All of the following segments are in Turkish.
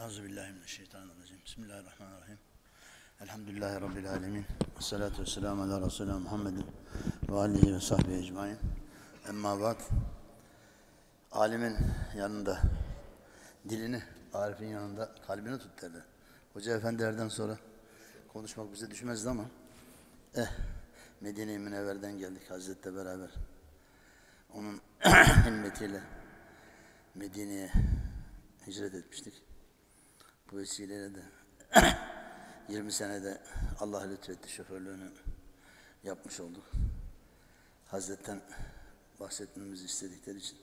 Euzubillahimineşşeytanirracim. Bismillahirrahmanirrahim. Elhamdülillahi Rabbil alemin. Esselatu vesselamu ala Resulü Muhammedin ve alihi ve sahbihi ecmain. Emma ba'd. Alimin yanında dilini, Arif'in yanında kalbini tut derler. Hoca efendilerden sonra konuşmak bize düşmezdi ama eh Medine-i Münevver'den geldik Hazret'le beraber. Onun himmetiyle Medine'ye hicret etmiştik. Bu vesileyle de 20 senede Allah lütfetti şoförlüğünü yapmış olduk. Hazretten bahsetmemizi istedikleri için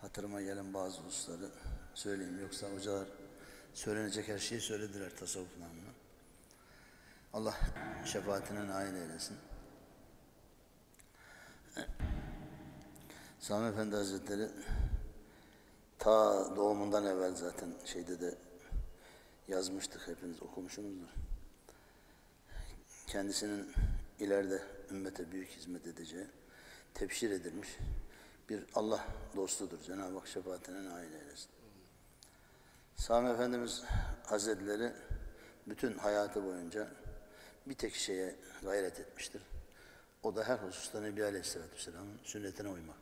hatırıma gelen bazı hususları söyleyeyim. Yoksa hocalar söylenecek her şeyi söylediler tasavvuf namına. Allah şefaatine nail eylesin. Sami Efendi Hazretleri ta doğumundan evvel zaten şeyde de yazmıştık hepiniz okumuşsunuzdur. Kendisinin ileride ümmete büyük hizmet edeceği tebşir edilmiş bir Allah dostudur. Cenab-ı Hak şefaatine nail eylesin. Sami Efendimiz Hazretleri bütün hayatı boyunca bir tek şeye gayret etmiştir. O da her hususta Nebi Aleyhisselatü Vesselam'ın sünnetine uymak.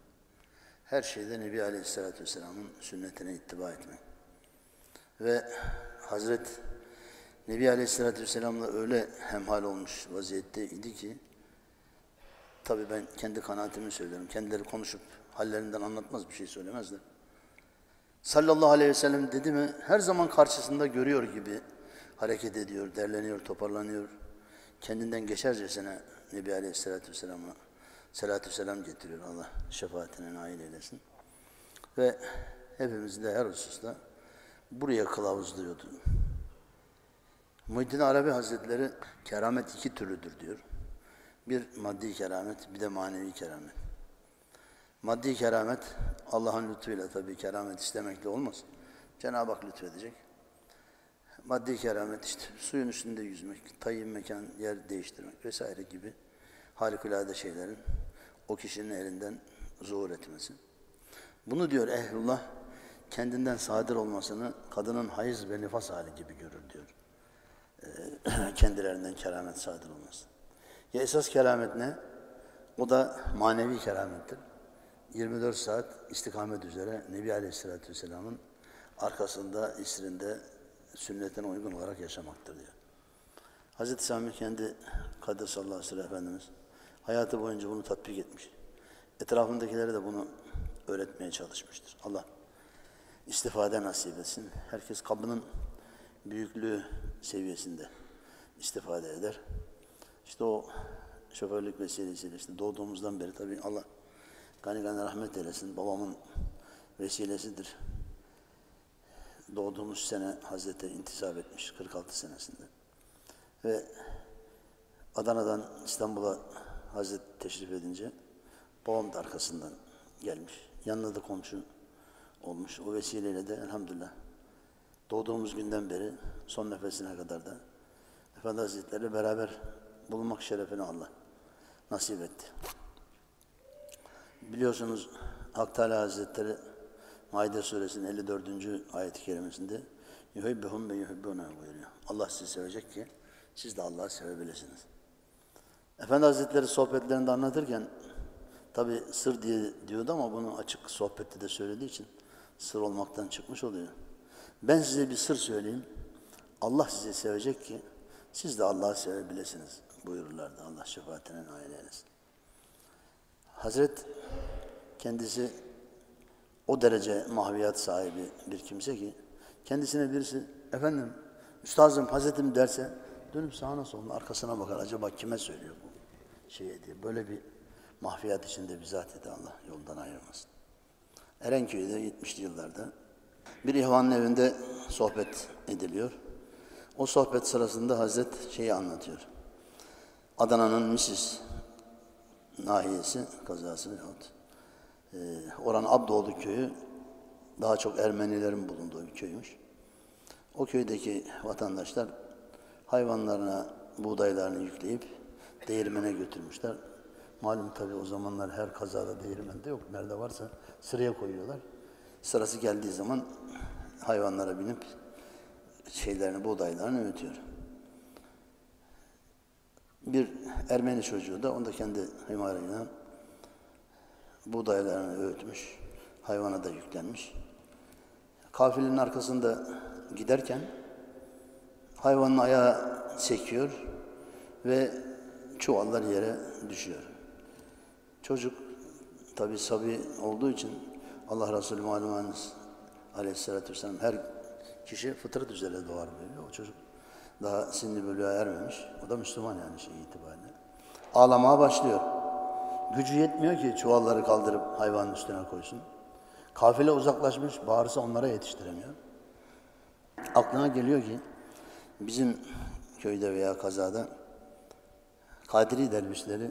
Her şeyde Nebi Aleyhisselatü Vesselam'ın sünnetine ittiba etmek. Ve Hazret Nebi Aleyhisselatü Vesselam'la öyle hemhal olmuş vaziyetteydi ki tabi ben kendi kanaatimi söylüyorum. Kendileri konuşup hallerinden anlatmaz bir şey söylemezler. Sallallahu aleyhi ve sellem dedi mi her zaman karşısında görüyor gibi hareket ediyor, derleniyor, toparlanıyor. Kendinden geçercesine Nebi Aleyhisselatü Vesselam'a salatü selam getiriyor Allah şefaatine nail eylesin. Ve hepimizi de her hususta buraya kılavuzluyordu. Muhyiddin Arabi Hazretleri keramet iki türlüdür diyor. Bir maddi keramet, bir de manevi keramet. Maddi keramet Allah'ın lütfuyla tabii keramet istemekle olmaz. Cenab-ı Hak lütfedecek. Maddi keramet işte suyun üstünde yüzmek, tayin mekan, yer değiştirmek vesaire gibi harikulade şeylerin o kişinin elinden zuhur etmesi. Bunu diyor ehlullah kendinden sadir olmasını kadının hayız ve nifas hali gibi görür diyor. Ee, kendilerinden keramet sadir olması. Ya esas keramet ne? O da manevi keramettir. 24 saat istikamet üzere Nebi Aleyhisselatü Vesselam'ın arkasında, isrinde, sünnetine uygun olarak yaşamaktır diyor. Hazreti Sami kendi Kadir sallallahu aleyhi ve sellem Efendimiz hayatı boyunca bunu tatbik etmiş. Etrafındakilere de bunu öğretmeye çalışmıştır. Allah istifade nasip etsin. Herkes kabının büyüklüğü seviyesinde istifade eder. İşte o şoförlük vesilesiyle işte doğduğumuzdan beri tabii Allah gani gani rahmet eylesin. Babamın vesilesidir. Doğduğumuz sene Hazreti intisap etmiş 46 senesinde. Ve Adana'dan İstanbul'a Hazreti teşrif edince babam da arkasından gelmiş. Yanında da komşu olmuş. O vesileyle de elhamdülillah doğduğumuz günden beri son nefesine kadar da Efendi Hazretleri beraber bulunmak şerefini Allah nasip etti. Biliyorsunuz Hak Teala Hazretleri Maide suresinin 54. ayet-i kerimesinde yuhibbehum ve yuhibbuna buyuruyor. Allah sizi sevecek ki siz de Allah'ı sevebilirsiniz. Efendi Hazretleri sohbetlerinde anlatırken tabi sır diye diyordu ama bunu açık sohbette de söylediği için sır olmaktan çıkmış oluyor. Ben size bir sır söyleyeyim. Allah sizi sevecek ki siz de Allah'ı sevebilirsiniz buyururlardı. Allah şefaatine nail eylesin. Hazret kendisi o derece mahviyat sahibi bir kimse ki kendisine birisi efendim üstazım hazretim derse dönüp sağına soluna arkasına bakar acaba kime söylüyor bu şey diye böyle bir mahfiyat içinde bir zat idi Allah yoldan ayırmasın. Erenköy'de 70'li yıllarda bir ihvanın evinde sohbet ediliyor. O sohbet sırasında Hazret şeyi anlatıyor. Adana'nın Misis nahiyesi kazası yahut e, oranın Abdoğlu köyü daha çok Ermenilerin bulunduğu bir köymüş. O köydeki vatandaşlar hayvanlarına buğdaylarını yükleyip değirmene götürmüşler. Malum tabi o zamanlar her kazada değirmende yok. Nerede varsa sıraya koyuyorlar. Sırası geldiği zaman hayvanlara binip şeylerini, buğdaylarını öğütüyor. Bir Ermeni çocuğu da onda kendi himarıyla buğdaylarını öğütmüş. Hayvana da yüklenmiş. Kafilenin arkasında giderken hayvanın ayağı sekiyor ve çuvallar yere düşüyor. Çocuk tabi sabi olduğu için Allah Resulü malumunuz aleyhissalatü vesselam her kişi fıtrat üzere doğar böyle. O çocuk daha sinni bölüğe ermemiş. O da Müslüman yani şey itibariyle. Ağlamaya başlıyor. Gücü yetmiyor ki çuvalları kaldırıp hayvanın üstüne koysun. Kafile uzaklaşmış, bağırsa onlara yetiştiremiyor. Aklına geliyor ki bizim köyde veya kazada Kadiri dervişleri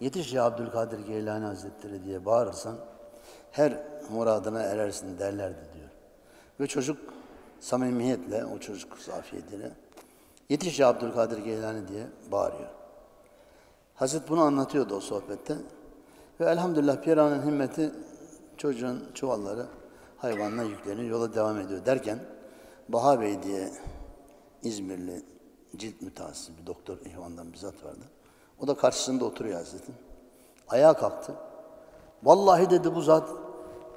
yetiş ya Abdülkadir Geylani Hazretleri diye bağırırsan her muradına erersin derlerdi diyor. Ve çocuk samimiyetle, o çocuk zafiyetiyle yetiş ya Abdülkadir Geylani diye bağırıyor. Hazret bunu anlatıyordu o sohbette. Ve elhamdülillah Pira'nın himmeti çocuğun çuvalları hayvanla yükleniyor, yola devam ediyor derken Baha Bey diye İzmirli cilt mütehassısı bir doktor ihvandan bir zat vardı. O da karşısında oturuyor Hazretin. Ayağa kalktı. Vallahi dedi bu zat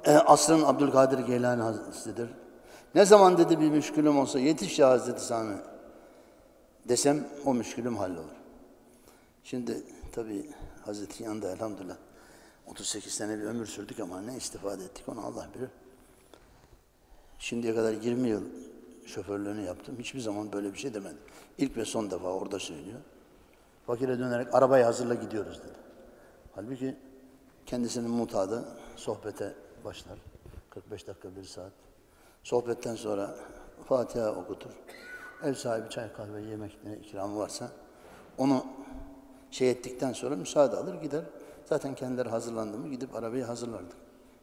e, asrın Abdülkadir Geylani Hazretleri'dir. Ne zaman dedi bir müşkülüm olsa yetiş ya Hazreti Sami desem o müşkülüm hallolur. Şimdi tabi Hazreti yanında elhamdülillah 38 sene bir ömür sürdük ama ne istifade ettik onu Allah bilir. Şimdiye kadar 20 yıl şoförlüğünü yaptım. Hiçbir zaman böyle bir şey demedim. İlk ve son defa orada söylüyor. Fakire dönerek arabayı hazırla gidiyoruz dedi. Halbuki kendisinin mutadı sohbete başlar. 45 dakika, bir saat. Sohbetten sonra Fatiha okutur. Ev sahibi çay kahve yemek ikramı varsa onu şey ettikten sonra müsaade alır gider. Zaten kendileri hazırlandı mı gidip arabayı hazırlardık.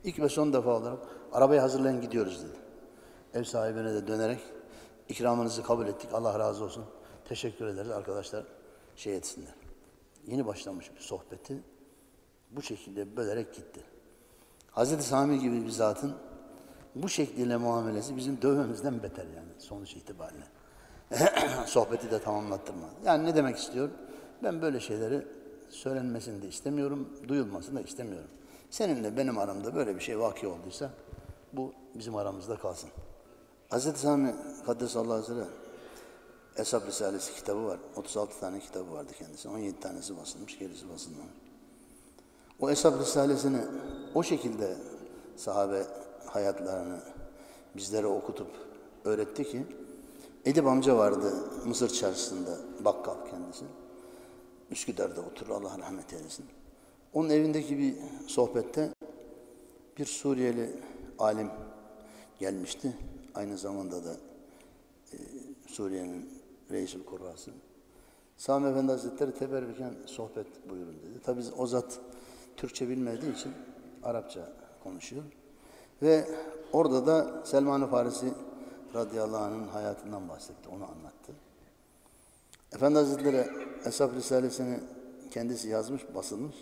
İlk ve son defa olarak arabayı hazırlayın gidiyoruz dedi. Ev sahibine de dönerek ikramınızı kabul ettik. Allah razı olsun. Teşekkür ederiz arkadaşlar şey etsinler. Yeni başlamış bir sohbeti bu şekilde bölerek gitti. Hazreti Sami gibi bir zatın bu şekliyle muamelesi bizim dövmemizden beter yani sonuç itibariyle. Sohbeti de tamamlattırmadı. Yani ne demek istiyor? Ben böyle şeyleri söylenmesini de istemiyorum, duyulmasını da istemiyorum. Seninle benim aramda böyle bir şey vaki olduysa bu bizim aramızda kalsın. Hazreti Sami Kaddesallahu aleyhi ve sellem Eshab Risalesi kitabı var. 36 tane kitabı vardı kendisi. 17 tanesi basılmış, gerisi basılmamış. O Eshab Risalesini o şekilde sahabe hayatlarını bizlere okutup öğretti ki Edip amca vardı Mısır çarşısında bakkal kendisi. Üsküdar'da oturur Allah rahmet eylesin. Onun evindeki bir sohbette bir Suriyeli alim gelmişti. Aynı zamanda da e, Suriye'nin reisül kurrası. Sami Efendi Hazretleri teberrüken sohbet buyurun dedi. Tabi o zat Türkçe bilmediği için Arapça konuşuyor. Ve orada da Selman-ı Farisi radıyallahu anh'ın hayatından bahsetti, onu anlattı. Efendi Hazretleri Eshab Risalesini kendisi yazmış, basılmış.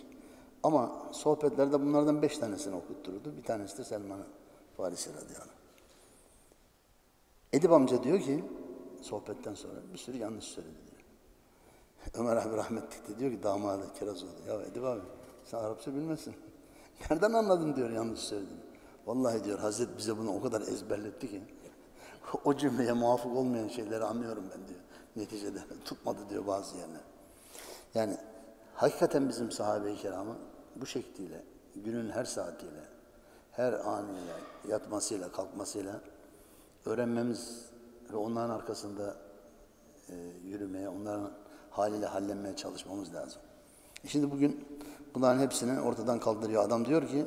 Ama sohbetlerde bunlardan beş tanesini okuttururdu. Bir tanesi de Selman-ı Farisi radıyallahu anh. Edip amca diyor ki, sohbetten sonra bir sürü yanlış söyledi diyor. Ömer abi rahmetlik de diyor ki damadı Kirazoğlu. Ya Edip abi sen Arapça bilmezsin. Nereden anladın diyor yanlış söyledin. Vallahi diyor Hazret bize bunu o kadar ezberletti ki o cümleye muvafık olmayan şeyleri anlıyorum ben diyor. Neticede tutmadı diyor bazı yerler. Yani hakikaten bizim sahabe-i kiramı bu şekliyle, günün her saatiyle, her anıyla, yatmasıyla, kalkmasıyla öğrenmemiz ve onların arkasında e, yürümeye, onların haliyle hallenmeye çalışmamız lazım. E şimdi bugün bunların hepsini ortadan kaldırıyor. Adam diyor ki,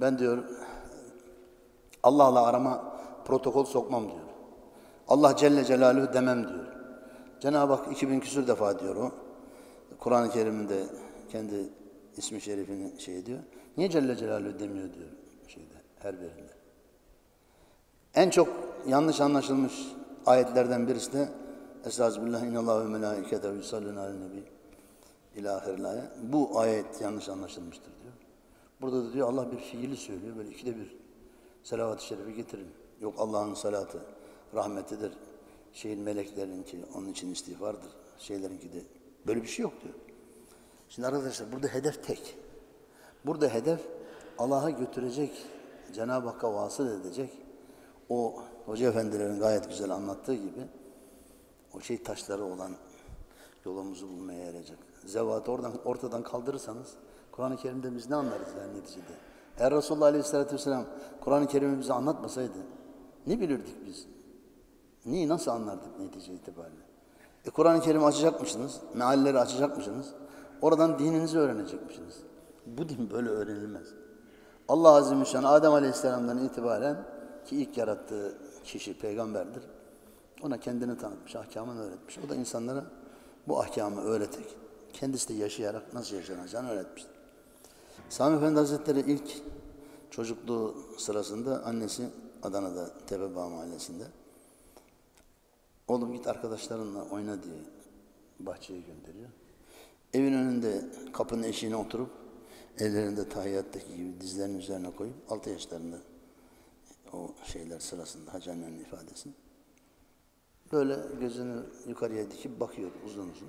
ben diyor Allah'la arama protokol sokmam diyor. Allah Celle Celaluhu demem diyor. Cenab-ı Hak 2000 küsür defa diyor o. Kur'an-ı Kerim'de kendi ismi şerifini şey diyor. Niye Celle Celaluhu demiyor diyor şeyde her birinde. En çok yanlış anlaşılmış ayetlerden birisi de Estağfirullah inallahu ve melaikete yusallun ala nebi ilahirlaya. Bu ayet yanlış anlaşılmıştır diyor. Burada da diyor Allah bir fiili söylüyor. Böyle ikide bir selavat-ı şerifi getirin. Yok Allah'ın salatı rahmetidir. şeyin meleklerinki onun için istiğfardır. Şeylerinki de böyle bir şey yok diyor. Şimdi arkadaşlar burada hedef tek. Burada hedef Allah'a götürecek, Cenab-ı Hakk'a vasıl edecek. O hoca efendilerin gayet güzel anlattığı gibi o şey taşları olan yolumuzu bulmaya yarayacak. Zevatı oradan ortadan kaldırırsanız Kur'an-ı Kerim'de biz ne anlarız yani neticede? Eğer Resulullah Aleyhisselatü Vesselam Kur'an-ı Kerim'i bize anlatmasaydı ne bilirdik biz? Neyi nasıl anlardık netice itibariyle? E, Kur'an-ı Kerim'i açacakmışsınız, mealleri açacakmışsınız. Oradan dininizi öğrenecekmişsiniz. Bu din böyle öğrenilmez. Allah Azze ve Şan Adem Aleyhisselam'dan itibaren ki ilk yarattığı kişi peygamberdir. Ona kendini tanıtmış, ahkamını öğretmiş. O da insanlara bu ahkamı öğreterek, kendisi de yaşayarak nasıl yaşanacağını öğretmiştir. Sami Efendi Hazretleri ilk çocukluğu sırasında annesi Adana'da Tepebağ Mahallesi'nde oğlum git arkadaşlarınla oyna diye bahçeye gönderiyor. Evin önünde kapının eşiğine oturup ellerinde tahiyyattaki gibi dizlerinin üzerine koyup 6 yaşlarında o şeyler sırasında Hacı annenin ifadesi. Böyle gözünü yukarıya dikip bakıyor uzun uzun.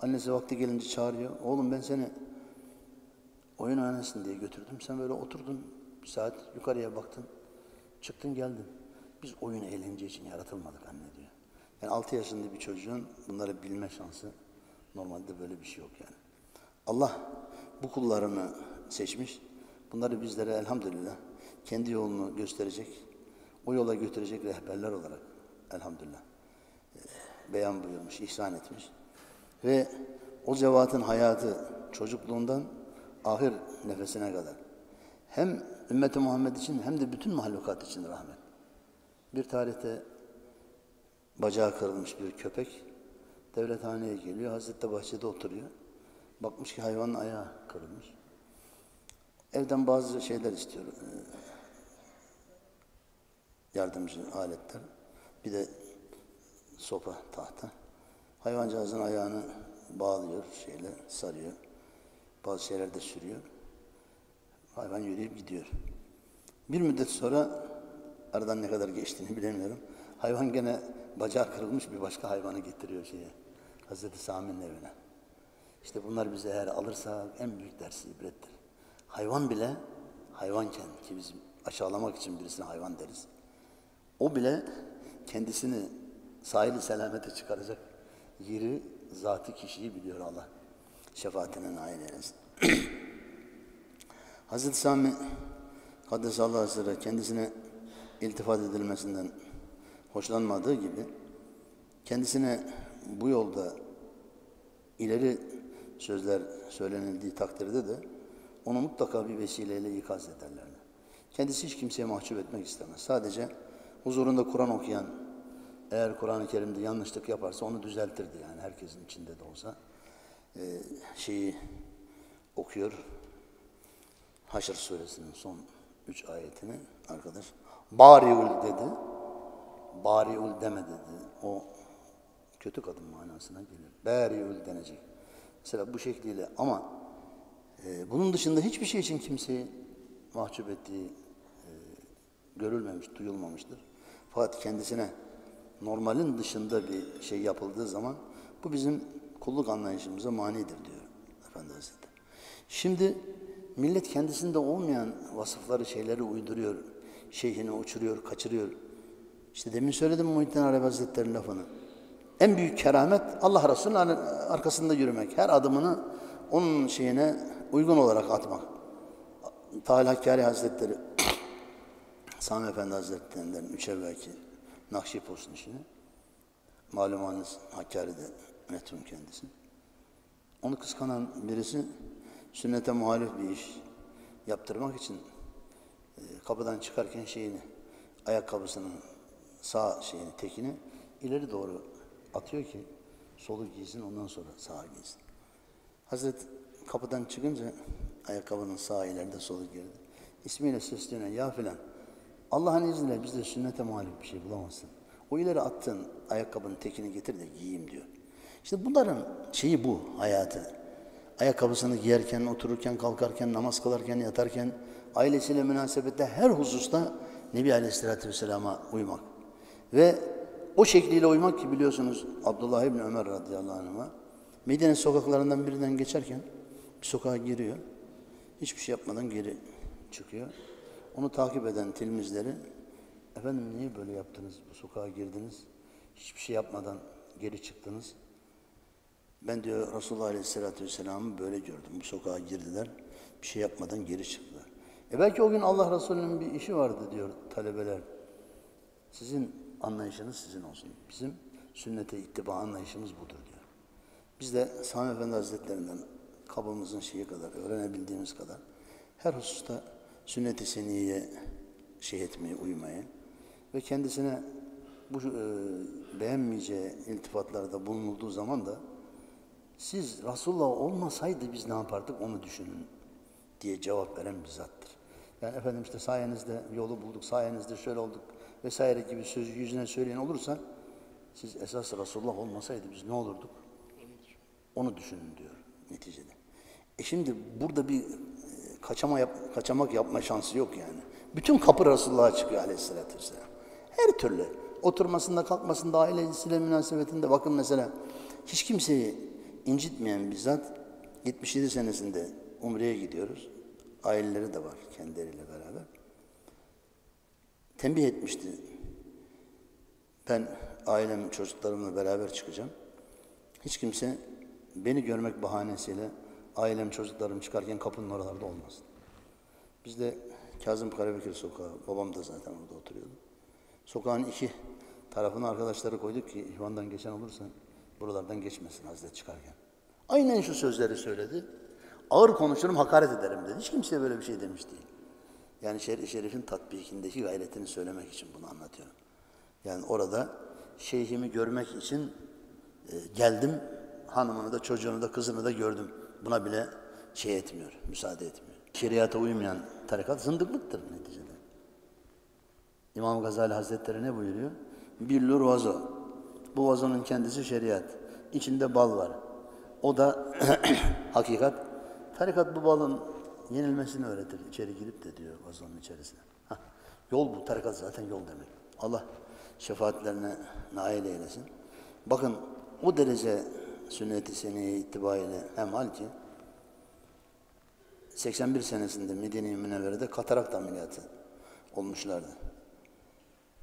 Annesi vakti gelince çağırıyor. Oğlum ben seni oyun oynasın diye götürdüm. Sen böyle oturdun bir saat yukarıya baktın. Çıktın geldin. Biz oyun eğlence için yaratılmadık anne diyor. Yani 6 yaşında bir çocuğun bunları bilme şansı normalde böyle bir şey yok yani. Allah bu kullarını seçmiş. Bunları bizlere elhamdülillah kendi yolunu gösterecek, o yola götürecek rehberler olarak elhamdülillah e, beyan buyurmuş, ihsan etmiş. Ve o zevatın hayatı çocukluğundan ahir nefesine kadar hem ümmeti Muhammed için hem de bütün mahlukat için rahmet. Bir tarihte bacağı kırılmış bir köpek devlethaneye geliyor. Hazreti de bahçede oturuyor. Bakmış ki hayvanın ayağı kırılmış. Evden bazı şeyler istiyor. Yardımcı aletler. Bir de sopa, tahta. Hayvancağızın ayağını bağlıyor, şeyle sarıyor. Bazı şeyler de sürüyor. Hayvan yürüyüp gidiyor. Bir müddet sonra aradan ne kadar geçtiğini bilemiyorum. Hayvan gene bacağı kırılmış bir başka hayvanı getiriyor şeye. Hazreti Sami'nin evine. İşte bunlar bize eğer alırsa en büyük dersi ibrettir. Hayvan bile hayvanken ki biz aşağılamak için birisine hayvan deriz. O bile kendisini sahili selamete çıkaracak yeri, zatı kişiyi biliyor Allah. Şefaatine nail eylesin. Hazreti Sami Kaddesallahu aleyhi ve kendisine iltifat edilmesinden hoşlanmadığı gibi kendisine bu yolda ileri sözler söylenildiği takdirde de onu mutlaka bir vesileyle ikaz ederlerdi. Kendisi hiç kimseye mahcup etmek istemez. Sadece huzurunda Kur'an okuyan, eğer Kur'an-ı Kerim'de yanlışlık yaparsa onu düzeltirdi yani herkesin içinde de olsa. Ee, şeyi okuyor, Haşr suresinin son üç ayetini arkadaş. Bariul dedi. Bariul deme dedi. O kötü kadın manasına gelir. Bariul denecek. Mesela bu şekliyle ama e, bunun dışında hiçbir şey için kimseyi mahcup ettiği e, görülmemiş, duyulmamıştır. Fakat kendisine normalin dışında bir şey yapıldığı zaman bu bizim kulluk anlayışımıza manidir diyor Efendi Hazretleri. Şimdi millet kendisinde olmayan vasıfları, şeyleri uyduruyor. Şeyhini uçuruyor, kaçırıyor. İşte demin söyledim Muhittin Arabi Hazretleri'nin lafını. En büyük keramet Allah Resulü'nün arkasında yürümek. Her adımını onun şeyine uygun olarak atmak. Tahil Hakkari Hazretleri Sami Efendi Hazretlerinden üç evvelki Nakşipos'un işini malumunuz Hakkari'de metrum kendisi. Onu kıskanan birisi sünnete muhalif bir iş yaptırmak için e, kapıdan çıkarken şeyini ayakkabısının sağ şeyini tekini ileri doğru atıyor ki solu giysin ondan sonra sağa giysin. Hazret kapıdan çıkınca ayakkabının sağ ileride solu girdi. İsmiyle sesleniyor ya filan. Allah'ın izniyle bizde sünnete muhalif bir şey bulamazsın. O ileri attığın ayakkabının tekini getir de giyeyim diyor. İşte bunların şeyi bu hayatı. Ayakkabısını giyerken, otururken, kalkarken, namaz kılarken, yatarken, ailesiyle münasebette her hususta Nebi Aleyhisselatü Vesselam'a uymak. Ve o şekliyle uymak ki biliyorsunuz Abdullah İbni Ömer radıyallahu anh'a Medine sokaklarından birinden geçerken bir sokağa giriyor. Hiçbir şey yapmadan geri çıkıyor. Onu takip eden tilmizleri efendim niye böyle yaptınız? Bu sokağa girdiniz. Hiçbir şey yapmadan geri çıktınız. Ben diyor Resulullah Aleyhisselatü Vesselam'ı böyle gördüm. Bu sokağa girdiler. Bir şey yapmadan geri çıktılar. E belki o gün Allah Resulü'nün bir işi vardı diyor talebeler. Sizin anlayışınız sizin olsun. Bizim sünnete ittiba anlayışımız budur diyor. Biz de Sami Efendi Hazretlerinden kabımızın şeyi kadar, öğrenebildiğimiz kadar her hususta sünnet-i seniyeye şey etmeye, uymayı ve kendisine bu e, beğenmeyeceği iltifatlarda bulunulduğu zaman da siz Resulullah olmasaydı biz ne yapardık onu düşünün diye cevap veren bir zattır. Yani efendim işte sayenizde yolu bulduk, sayenizde şöyle olduk vesaire gibi sözü yüzüne söyleyen olursa siz esas Resulullah olmasaydı biz ne olurduk? Onu düşünün diyor neticede. E şimdi burada bir kaçama yap, kaçamak yapma şansı yok yani. Bütün kapı Resulullah'a çıkıyor aleyhissalatü vesselam. Her türlü. Oturmasında, kalkmasında, ailesiyle münasebetinde. Bakın mesela hiç kimseyi incitmeyen bir zat 77 senesinde Umre'ye gidiyoruz. Aileleri de var kendileriyle beraber. Tembih etmişti. Ben ailem, çocuklarımla beraber çıkacağım. Hiç kimse beni görmek bahanesiyle ailem, çocuklarım çıkarken kapının oralarda olmasın. Biz de Kazım Karabekir sokağı, babam da zaten orada oturuyordu. Sokağın iki tarafına arkadaşları koyduk ki ihvandan geçen olursa buralardan geçmesin Hazret çıkarken. Aynen şu sözleri söyledi. Ağır konuşurum, hakaret ederim dedi. Hiç kimseye böyle bir şey demiş değil. Yani şer şerifin tatbikindeki gayretini söylemek için bunu anlatıyorum. Yani orada şeyhimi görmek için e, geldim. Hanımını da çocuğunu da kızını da gördüm. Buna bile şey etmiyor, müsaade etmiyor. Şeriata uymayan tarikat zındıklıktır neticede. İmam Gazali Hazretleri ne buyuruyor? Billur vazo. Bu vazonun kendisi şeriat. İçinde bal var. O da hakikat. Tarikat bu balın yenilmesini öğretir. İçeri girip de diyor vazonun içerisine. Hah, yol bu. Tarikat zaten yol demek. Allah şefaatlerine nail eylesin. Bakın o derece sünnet-i seneye itibariyle hal ki 81 senesinde Medine-i Münevvere'de katarakt ameliyatı olmuşlardı.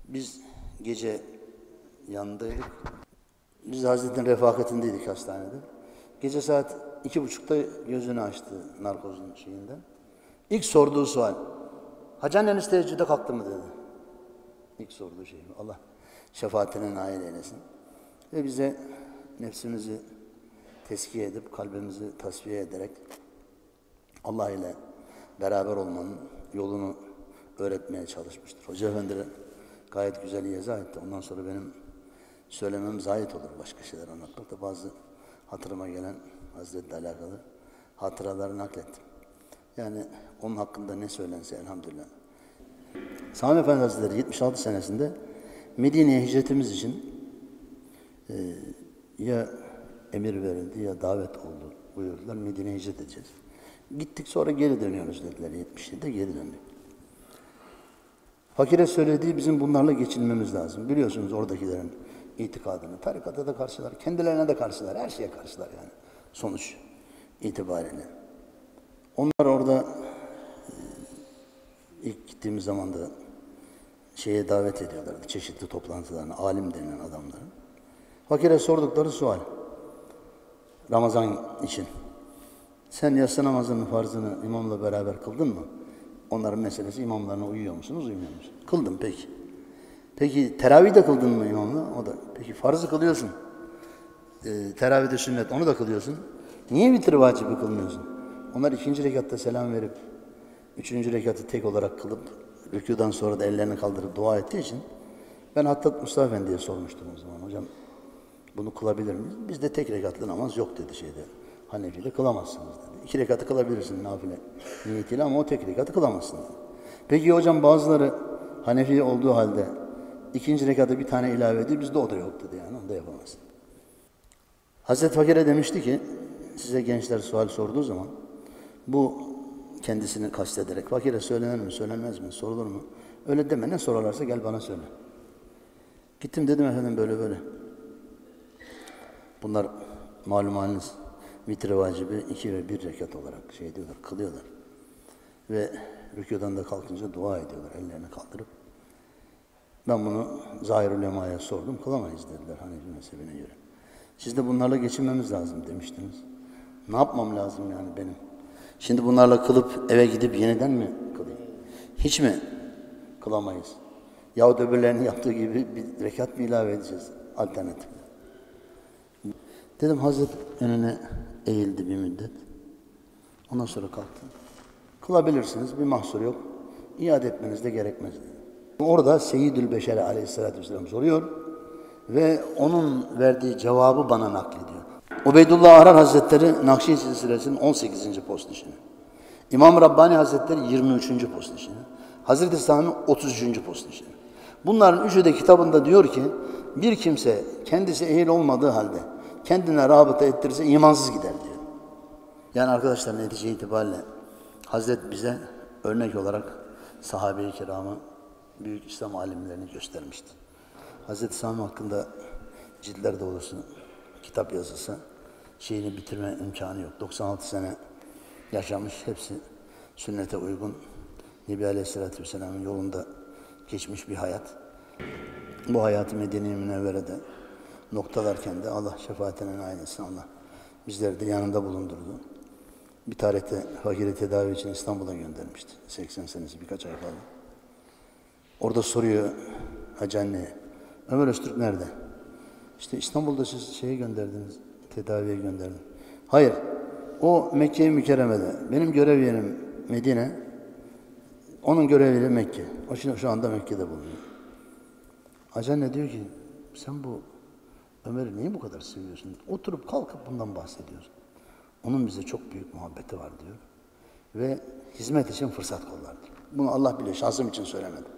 Biz gece yanındaydık. Biz Hazretin refakatindeydik hastanede. Gece saat iki buçukta gözünü açtı narkozun şeyinden. İlk sorduğu sual, Hacı anneniz teheccüde kalktı mı dedi. İlk sorduğu şey Allah şefaatine nail eylesin. Ve bize nefsimizi teskiye edip, kalbimizi tasfiye ederek Allah ile beraber olmanın yolunu öğretmeye çalışmıştır. Hoca Efendi gayet güzel izah etti. Ondan sonra benim söylemem zahit olur başka şeyler anlatmakta. Bazı hatırıma gelen Hazretle alakalı hatıraları naklettim. Yani onun hakkında ne söylense elhamdülillah. Sami Efendi Hazretleri 76 senesinde Medine'ye hicretimiz için e, ya emir verildi ya davet oldu buyurdular. Medine'ye hicret edeceğiz. Gittik sonra geri dönüyoruz dediler 77'de geri döndük. Fakire söylediği bizim bunlarla geçinmemiz lazım. Biliyorsunuz oradakilerin itikadını. Tarikata da karşılar, kendilerine de karşılar, her şeye karşılar yani sonuç itibariyle. Onlar orada e, ilk gittiğimiz zaman da şeye davet ediyorlardı, çeşitli toplantılarına, alim denilen adamları. Fakire sordukları sual, Ramazan için. Sen yatsı namazının farzını imamla beraber kıldın mı? Onların meselesi imamlarına uyuyor musunuz, uymuyor musunuz? Kıldım peki. Peki teravih de kıldın mı imamla? O da. Peki farzı kılıyorsun. Ee, teravih de sünnet, onu da kılıyorsun. Niye vitir vacibi kılmıyorsun? Onlar ikinci rekatta selam verip, üçüncü rekatı tek olarak kılıp, rükudan sonra da ellerini kaldırıp dua ettiği için ben hatta Mustafa Efendi'ye sormuştum o zaman. Hocam bunu kılabilir miyiz? Bizde tek rekatlı namaz yok dedi şeyde. Hanefi'de kılamazsınız dedi. İki rekatı kılabilirsin nafile niyetiyle ama o tek rekatı kılamazsın dedi. Peki hocam bazıları Hanefi olduğu halde ikinci rekata bir tane ilave ediyor. Bizde o da yok dedi yani. Onu da yapamazsın. Hazreti Fakir'e demişti ki size gençler sual sorduğu zaman bu kendisini kastederek fakire söylenir mi söylenmez mi sorulur mu? Öyle deme ne sorarlarsa gel bana söyle. Gittim dedim efendim böyle böyle. Bunlar malum haliniz vitre vacibi iki ve bir rekat olarak şey diyorlar, kılıyorlar. Ve rükûdan da kalkınca dua ediyorlar ellerini kaldırıp. Ben bunu zahir ulemaya sordum. Kılamayız dediler Hanefi mezhebine göre. Siz de bunlarla geçinmemiz lazım demiştiniz. Ne yapmam lazım yani benim? Şimdi bunlarla kılıp eve gidip yeniden mi kılayım? Hiç mi kılamayız? Yahut öbürlerinin yaptığı gibi bir rekat mı ilave edeceğiz? Alternatif. Dedim Hazret önüne eğildi bir müddet. Ondan sonra kalktı. Kılabilirsiniz, bir mahsur yok. İade etmeniz de gerekmez. Orada Seyyidül Beşer aleyhissalatü vesselam soruyor ve onun verdiği cevabı bana naklediyor. Ubeydullah Arar Hazretleri Nakşi silsilesinin 18. postnişini. İmam Rabbani Hazretleri 23. postnişini. Hazreti Sami 33. postnişini. Bunların üçü de kitabında diyor ki bir kimse kendisi ehil olmadığı halde kendine rabıta ettirirse imansız gider diyor. Yani arkadaşlar netice itibariyle Hazret bize örnek olarak sahabe-i kiramı, büyük İslam alimlerini göstermiştir. Hazreti Sami hakkında ciltler dolusu kitap yazısı, şeyini bitirme imkanı yok. 96 sene yaşamış, hepsi sünnete uygun. Nebi Aleyhisselatü Vesselam'ın yolunda geçmiş bir hayat. Bu hayatı Medine-i Münevvere'de noktalarken de Allah şefaatine nail etsin Allah. Bizleri de yanında bulundurdu. Bir tarihte fakiri tedavi için İstanbul'a göndermişti. 80 senesi birkaç ay kaldı. Orada soruyor Hacı anneye, Ömer Öztürk nerede? İşte İstanbul'da siz şeye gönderdiniz, tedaviye gönderdin. Hayır, o Mekke-i Mükerreme'de. Benim görev yerim Medine, onun görev yeri Mekke. O şimdi şu anda Mekke'de bulunuyor. Hacı anne diyor ki, sen bu Ömer'i niye bu kadar seviyorsun? Oturup kalkıp bundan bahsediyorsun. Onun bize çok büyük muhabbeti var diyor. Ve hizmet için fırsat kollar. Bunu Allah bilir, şahsım için söylemedim.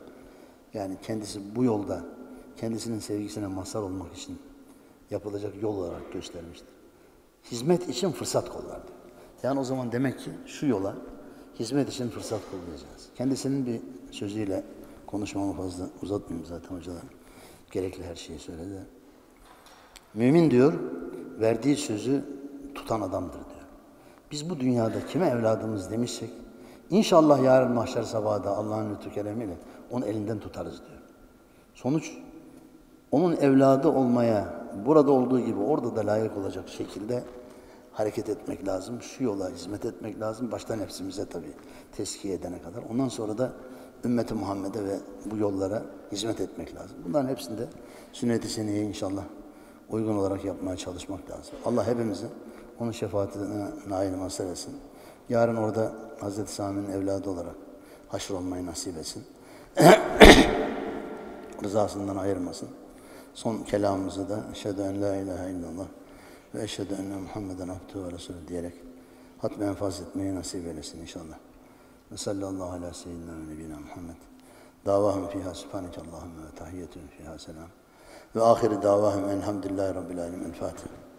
Yani kendisi bu yolda kendisinin sevgisine mazhar olmak için yapılacak yol olarak göstermiştir. Hizmet için fırsat kollar. Yani o zaman demek ki şu yola hizmet için fırsat kollayacağız. Kendisinin bir sözüyle konuşmamı fazla uzatmayayım zaten hocalar. Gerekli her şeyi söyledi. Mümin diyor, verdiği sözü tutan adamdır diyor. Biz bu dünyada kime evladımız demişsek, inşallah yarın mahşer sabahında Allah'ın lütfu keremiyle onu elinden tutarız diyor. Sonuç, onun evladı olmaya, burada olduğu gibi orada da layık olacak şekilde hareket etmek lazım. Şu yola hizmet etmek lazım. Başta nefsimize tabii teskiye edene kadar. Ondan sonra da ümmeti Muhammed'e ve bu yollara hizmet etmek lazım. Bunların hepsinde sünnet-i seniyye inşallah uygun olarak yapmaya çalışmak lazım. Allah hepimizi onun şefaatine nail mazhar etsin. Yarın orada Hazreti Sami'nin evladı olarak haşr olmayı nasip etsin. Rızasından ayırmasın. Son kelamımızı da eşhedü en la ilahe illallah ve eşhedü enne Muhammeden abdühü ve resulü diyerek hatme enfaz etmeyi nasip eylesin inşallah. Ve sallallahu ala seyyidina ve nebina Muhammed. Davahum fiha subhaneke Allahümme ve tahiyyetun fiha selam. Ve ahiri davahum elhamdülillahi rabbil alemin. El Fatiha.